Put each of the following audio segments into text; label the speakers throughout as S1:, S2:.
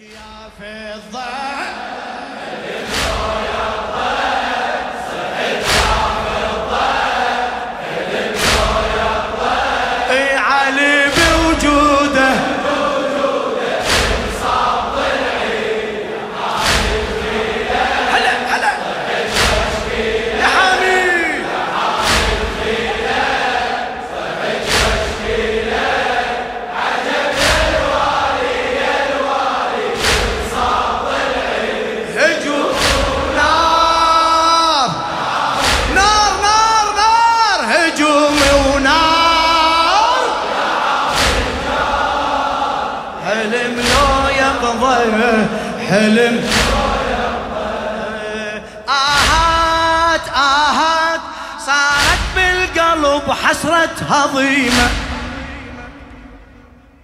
S1: يا فضة لو يقضي حلم. آهات آهات صارت بالقلب حسرة هضيمة.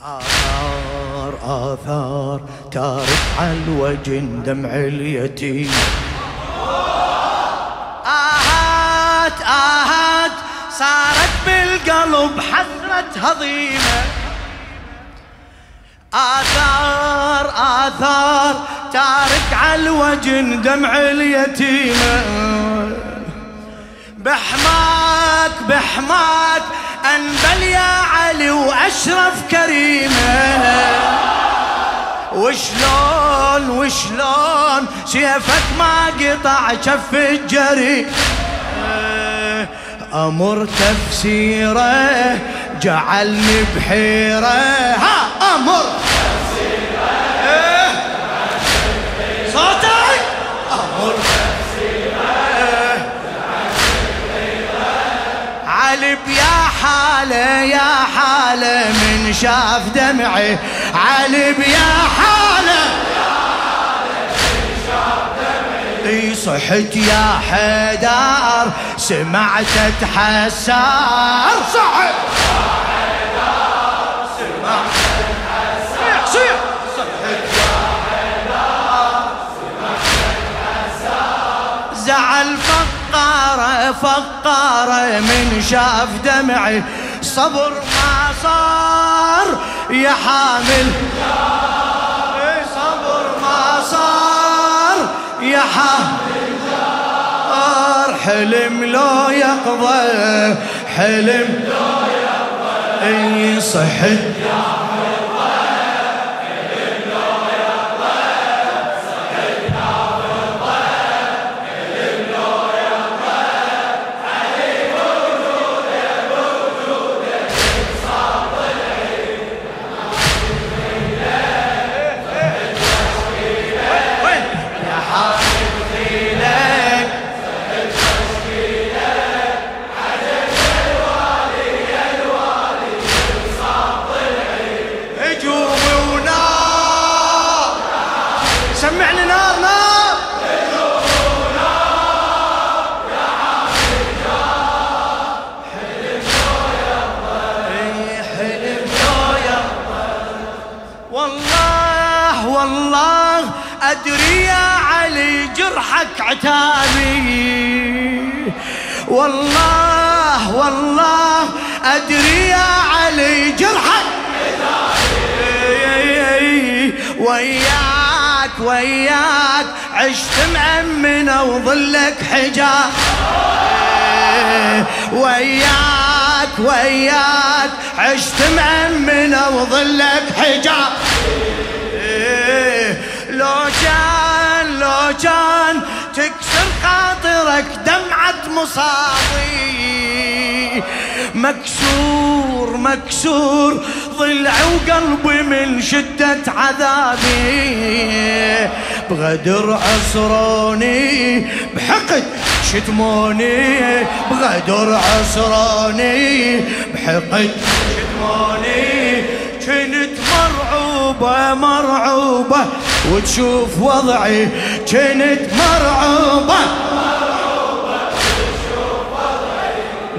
S1: آثار آثار تارك على الوجه دمع اليتيم. آهات آهات صارت بالقلب حسرة هضيمة. آثار آثار تارك على الوجه دمع اليتيمة بحماك بحماك أنبل يا علي وأشرف كريمة وشلون وشلون سيفك ما قطع كف الجري أمر تفسيره جعلني بحيرة. ها أمر. علي بيا حالة يا حالة من شاف دمعي. علي بيا حالة إي صحت يا حيدار سمعت اتحسر صحت زعل فقارة فقارة من شاف دمعي صبر ما صار يا حامل. إيه صبر ما صار يا حامل. حلم لو يقضى حلم لو يقضى. اي صحت والله أدري يا علي جرحك عتابي والله والله أدري يا علي جرحك عتابي وياك وياك عشت مأمنة وظلك حجاب. وياك وياك عشت مأمنة وظلك حجاب. لو كان لو كان تكسر خاطرك دمعة مصابي. مكسور مكسور ضلعي وقلبي من شدة عذابي. بغدر عصروني بحقد شتموني. بغدر عصروني بحقد شتموني. كنت مرعوبة مرعوبة وتشوف وضعي كنت مرعوبة.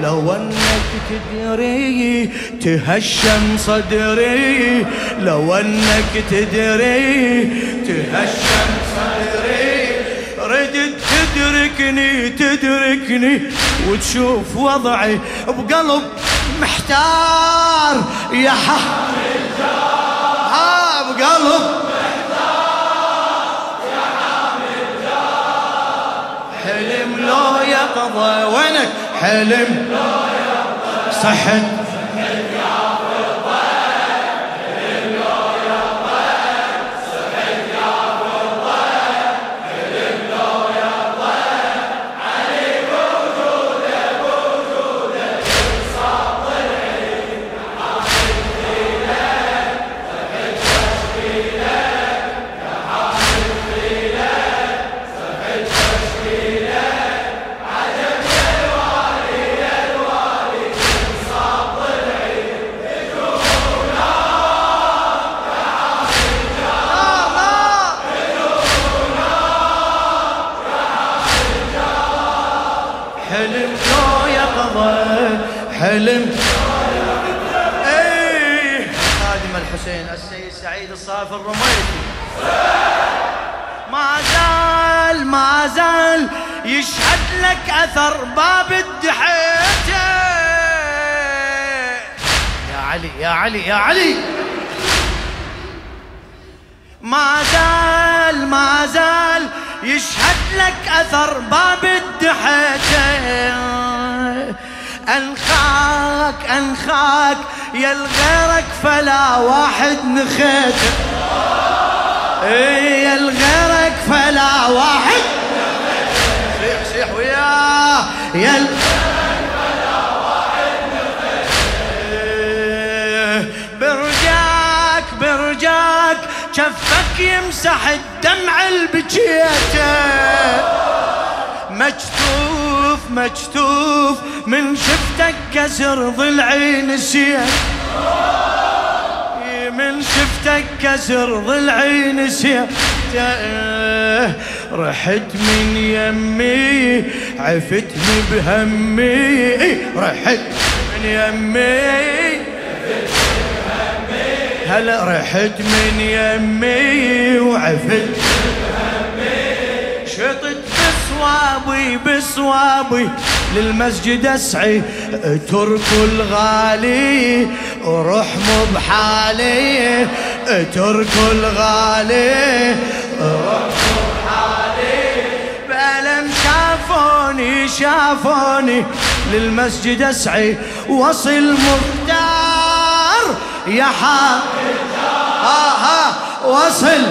S1: لو أنك تدري تهشم صدري لو أنك تدري تهشم صدري ردت تدركني تدركني وتشوف وضعي بقلب محتار. يا حامل ها بقلب لو يقضى ولك حلم. صحت أثر باب الدحيته يا علي يا علي يا علي. ما زال ما زال يشهد لك أثر باب الدحيته أنخاك أنخاك يا الغيرك فلا واحد نخيته اي يا الغيرك فلا واحد يا برجاك برجاك كفك يمسح الدمع البجيته مجتوف مجتوف من شفتك كسر ضلعي نسيت. من شفتك كسر ضلعي نسيت. رحت من يمي عفتني بهمي رحت من يمي. هلا رحت من يمي وعفت شطت بصوابي بصوابي للمسجد أسعي. تركوا الغالي وروح مو بحالي. تركوا الغالي روح شافوني للمسجد أسعي وصل مختار. يا حافظ ها ها وصل.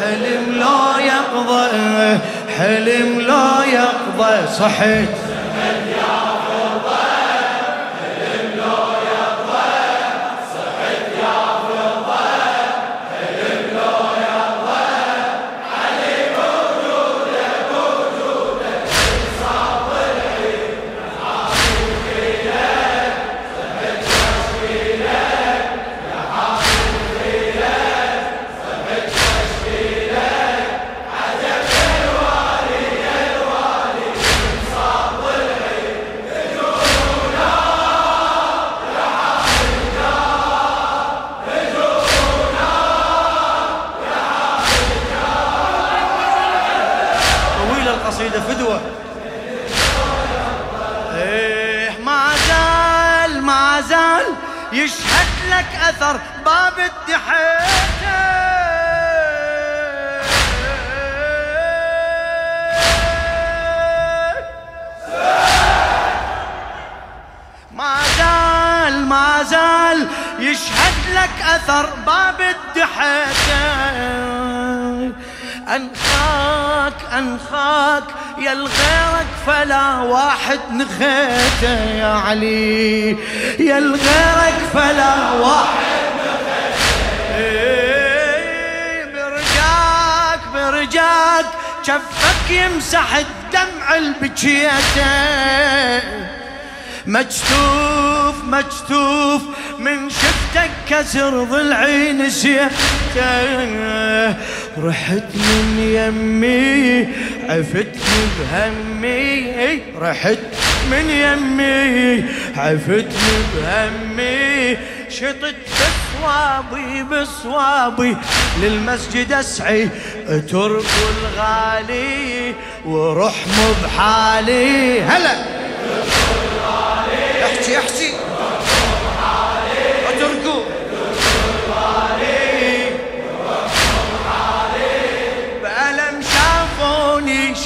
S1: حلم لا يقضى حلم لا يقضى صحيت. زال يشهد لك أثر باب الدحيته أنخاك أنخاك يا الغيرك فلا واحد نخيته يا علي. يا الغيرك فلا واحد برجاك برجاك شفك يمسح الدمع البجيته مجتوف مجتوف من شفتك كسر ضلعي نسيته رحت من يمي عفتني بهمي. رحت من يمي عفتني بهمي. شطت بصوابي بصوابي. للمسجد أسعي ترك الغالي وروح بحالي. هلا!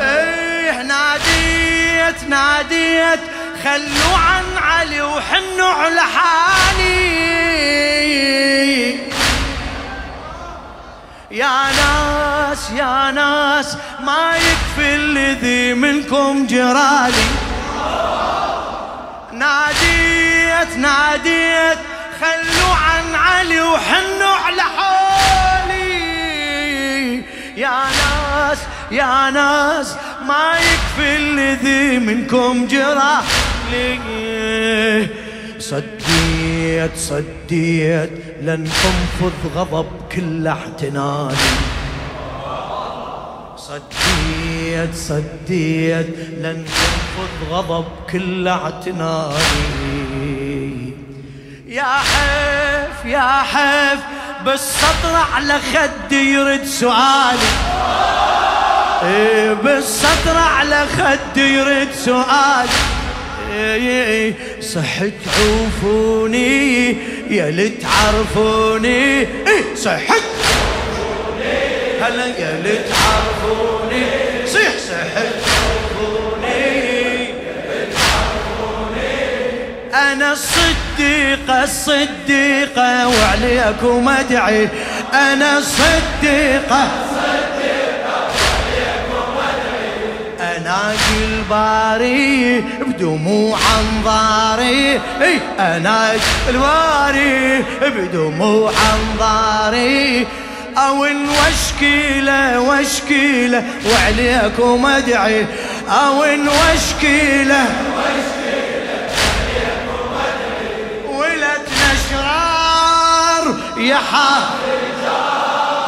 S1: إيه ناديت ناديت خلوا عن علي وحنوا على حالي. يا ناس يا ناس ما يكفي الذي منكم جرالي ناديت ناديت خلوا عن علي وحنوا على حالي. يا ناس يا ناس ما يكفي الذي منكم جرالي صديت صديت لن انفض غضب كل احتنالي صديت صديت لن تنفض غضب كل اعتنائي يا حيف يا حيف بالسطر على خدي يرد سؤالي. إيه على خدي يرد سؤالي إيه صحت عوفوني يا ليت تعرفوني إيه صحت. هلا يا ليت تعرفوني صيح صحت تعرفوني أنا الصديقة الصديقة وعليكم أدعي. أنا الصديقة. اناجي الباري بدموع أنظاري. إي اناجي الباري بدموع أنظاري. أو وشكيله وشكيله وعليكم أدعي. أو شرار يا حافظ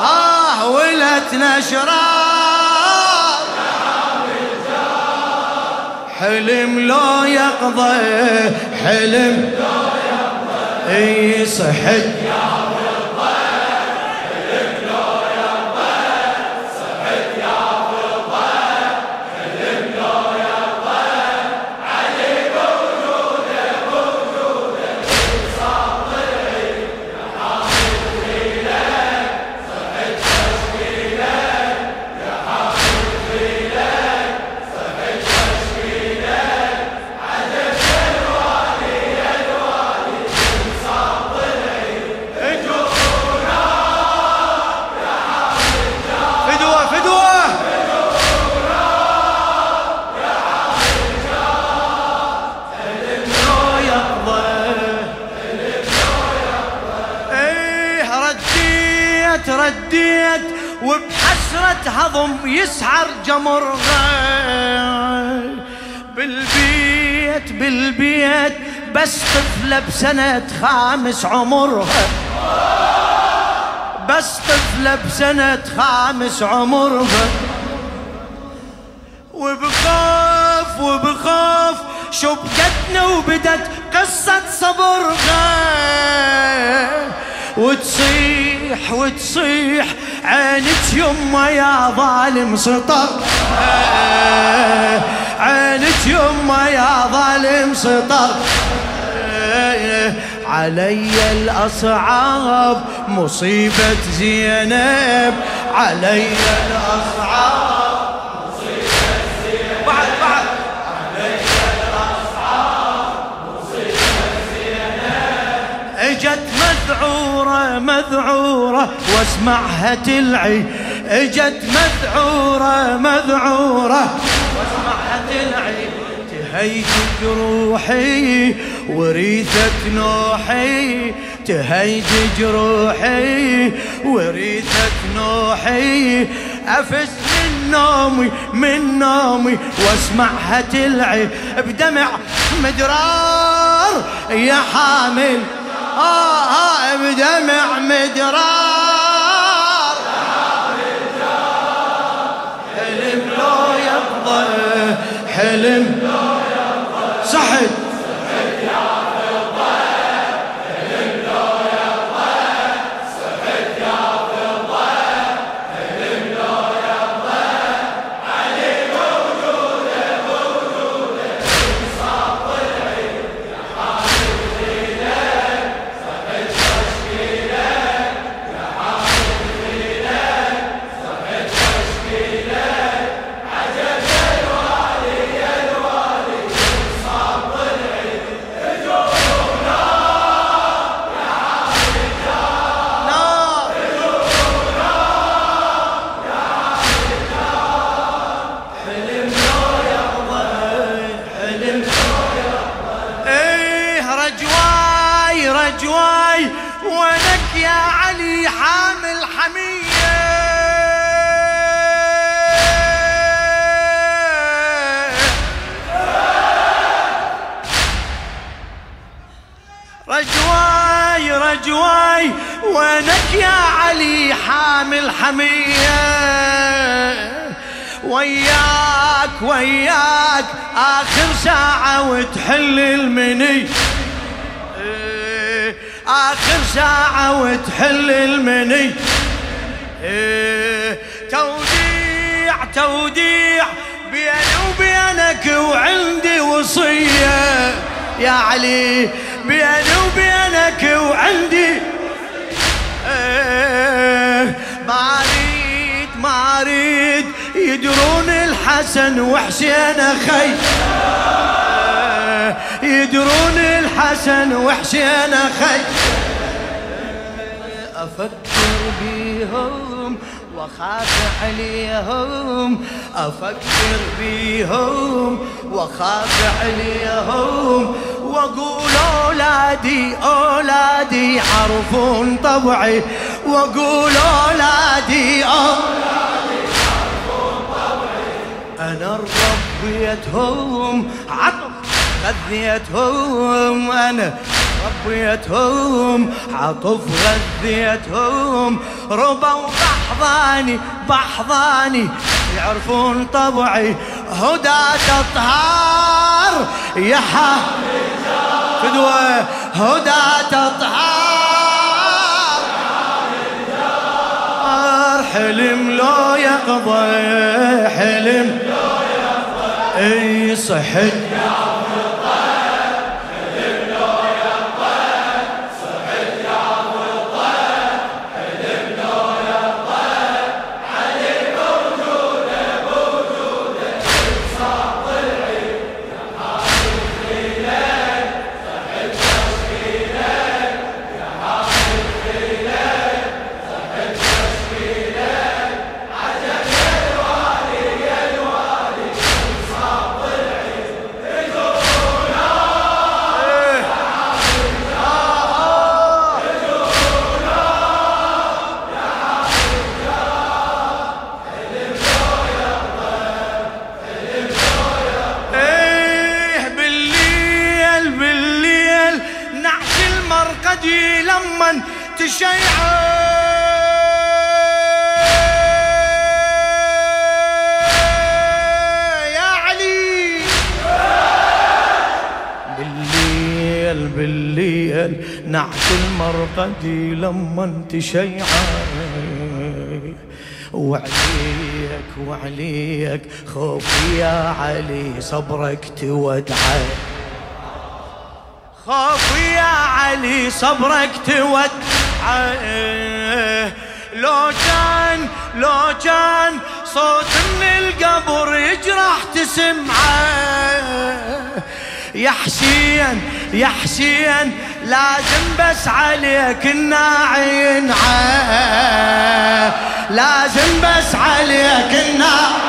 S1: آه ولدنا شرار حلم لو يقضى حلم لو يقضى. إي صحت هضم يسحر جمرها بالبيت بالبيت بس طفلة بسنة خامس عمرها بس طفلة بسنة خامس عمرها وبخاف وبخاف شو بكتنا وبدت قصة صبرها وتصيح وتصيح عينك يما يا ظالم سطر. عينك يما يا ظالم سطر. علي الأصعاب مصيبة زينب. علي الأصعاب مصيبة زينب. بعد بعد اجت مذعورة مذعورة. واسمعها تلعي. إجت مذعورة مذعورة. واسمعها تلعي. تهيج جروحي وريثة نوحي. تهيج جروحي وريثة نوحي. أفس من نومي من نومي. واسمعها تلعي. بدمع مدرار يا حامل. آه آه بدمع مدرار وينك يا علي حامل حمية؟ وياك وياك آخر ساعة وتحل المني. إيه، آخر ساعة وتحل المني. إيه، توديع توديع بيني وبينك وعندي وصية. يا علي بيني وبينك وعندي. ما أريد ما أريد يدرون الحسن وحسين أخي. يدرون الحسن وحسين أخي أفكر بيهم وأخاف عليهم. أفكر بيهم وأخاف عليهم. واقول اولادي أولادي يعرفون طبعي. واقول اولادي أولادي يعرفون طبعي. أنا ربيتهم عطف. غذيتهم أنا ربيتهم عطف غذيتهم. ربا وبحضاني بحضاني يعرفون طبعي. هدى تطهار يا فدوة هدى تطهار حلم لو يقضي حلم لو يقضي إي صحت. تشيعه يا علي. بالليل بالليل نعت المرقدي لما تشيعه وعليك وعليك خوفي يا علي صبرك تودعه. خوفي يا علي صبرك تودعه لو كان لو كان صوت من القبر يجرح تسمعه. يا حسين يا حسين لازم بس عليك الناعي لازم بس عليك الناعي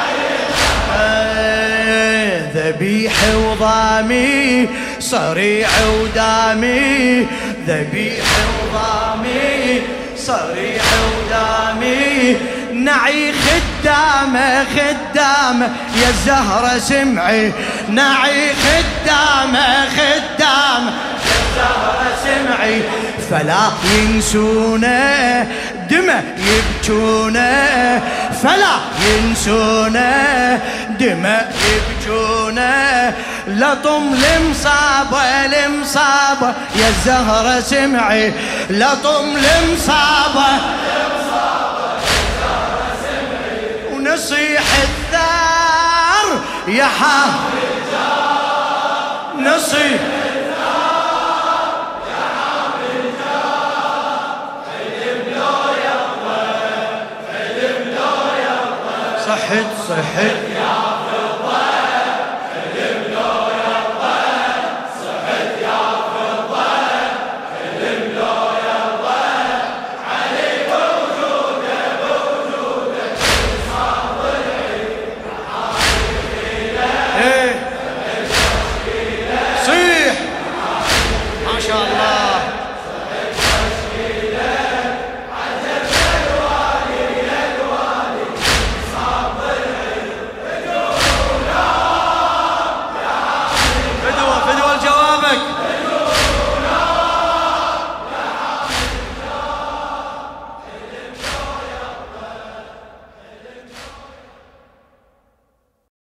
S1: ذبيح وضامي صريع ودامي ذبيح وضامي صريع ودامي نعي خدامه خدامه يا الزهرة سمعي. نعي خدامه خدامه يا الزهرة سمعي. فلا ينسونه دمه يبكونه فلا ينسونه دمه يبكونه لطم المصابة المصابة يا الزهرة سمعي. لطم المصابة ونصيح الثار يا حافظ. نصيح صحت صحت